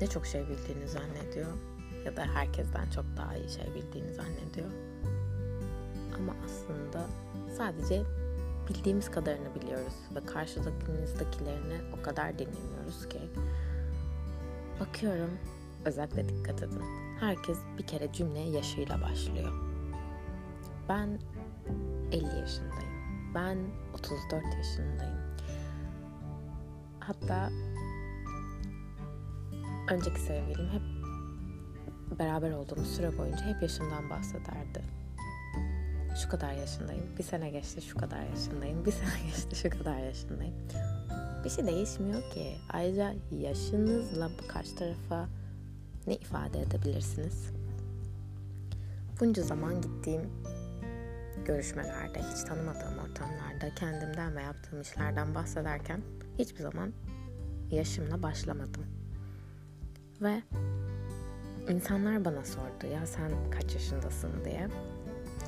ne çok şey bildiğini zannediyor ya da herkesten çok daha iyi şey bildiğini zannediyor. Ama aslında sadece bildiğimiz kadarını biliyoruz ve karşıdakimizdekilerini o kadar dinlemiyoruz ki. Bakıyorum, özellikle dikkat edin. Herkes bir kere cümleye yaşıyla başlıyor. Ben 50 yaşındayım. Ben 34 yaşındayım. Hatta önceki sevgilim hep beraber olduğumuz süre boyunca hep yaşımdan bahsederdi. Şu kadar yaşındayım, bir sene geçti şu kadar yaşındayım, bir sene geçti şu kadar yaşındayım. Bir şey değişmiyor ki. Ayrıca yaşınızla karşı tarafa ne ifade edebilirsiniz? Bunca zaman gittiğim görüşmelerde, hiç tanımadığım ortamlarda kendimden ve yaptığım işlerden bahsederken hiçbir zaman yaşımla başlamadım. Ve insanlar bana sordu ya sen kaç yaşındasın diye.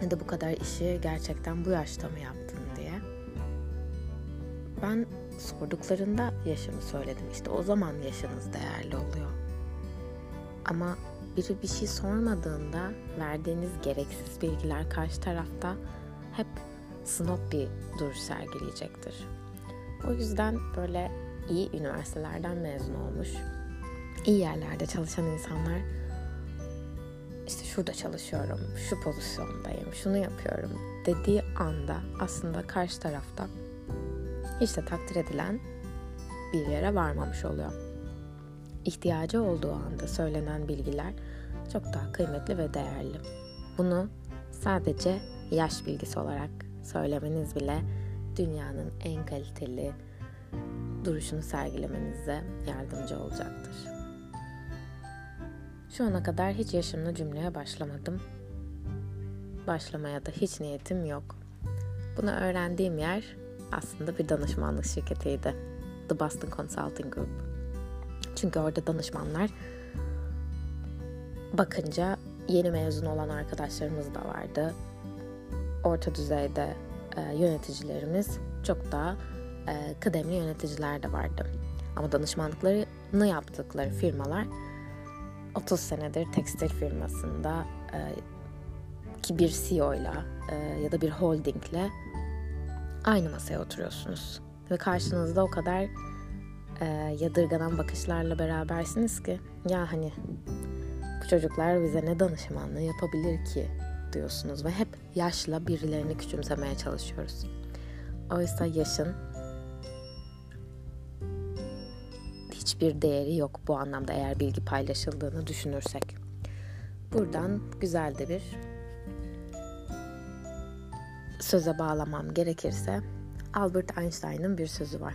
Ya da bu kadar işi gerçekten bu yaşta mı yaptın diye. Ben sorduklarında yaşımı söyledim. İşte o zaman yaşınız değerli oluyor. Ama biri bir şey sormadığında verdiğiniz gereksiz bilgiler karşı tarafta hep snob bir duruş sergileyecektir. O yüzden böyle iyi üniversitelerden mezun olmuş, iyi yerlerde çalışan insanlar işte şurada çalışıyorum, şu pozisyondayım, şunu yapıyorum dediği anda aslında karşı tarafta hiç de takdir edilen bir yere varmamış oluyor. İhtiyacı olduğu anda söylenen bilgiler çok daha kıymetli ve değerli. Bunu sadece yaş bilgisi olarak söylemeniz bile dünyanın en kaliteli duruşunu sergilemenize yardımcı olacaktır. Şu ana kadar hiç yaşımlı cümleye başlamadım. Başlamaya da hiç niyetim yok. Bunu öğrendiğim yer aslında bir danışmanlık şirketiydi. The Boston Consulting Group. Çünkü orada danışmanlar bakınca yeni mezun olan arkadaşlarımız da vardı. Orta düzeyde e, yöneticilerimiz çok daha e, kıdemli yöneticiler de vardı. Ama danışmanlıklarını yaptıkları firmalar 30 senedir tekstil firmasında e, ki bir CEO ile e, ya da bir holdingle aynı masaya oturuyorsunuz. Ve karşınızda o kadar e, yadırganan bakışlarla berabersiniz ki ya hani bu çocuklar bize ne danışmanlığı yapabilir ki diyorsunuz ve hep yaşla birilerini küçümsemeye çalışıyoruz. Oysa yaşın hiçbir değeri yok bu anlamda eğer bilgi paylaşıldığını düşünürsek. Buradan güzel de bir söze bağlamam gerekirse Albert Einstein'ın bir sözü var.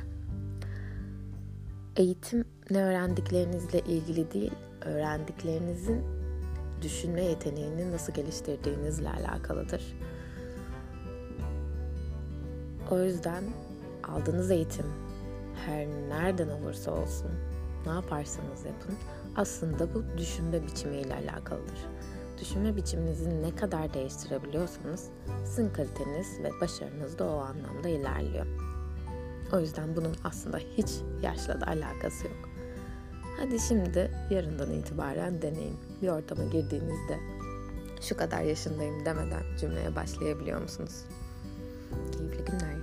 Eğitim ne öğrendiklerinizle ilgili değil, öğrendiklerinizin düşünme yeteneğini nasıl geliştirdiğinizle alakalıdır. O yüzden aldığınız eğitim her nereden olursa olsun ne yaparsanız yapın aslında bu düşünme biçimiyle alakalıdır. Düşünme biçiminizi ne kadar değiştirebiliyorsanız sizin kaliteniz ve başarınız da o anlamda ilerliyor. O yüzden bunun aslında hiç yaşla da alakası yok. Hadi şimdi yarından itibaren deneyin. Bir ortama girdiğinizde şu kadar yaşındayım demeden cümleye başlayabiliyor musunuz? Keyifli günler.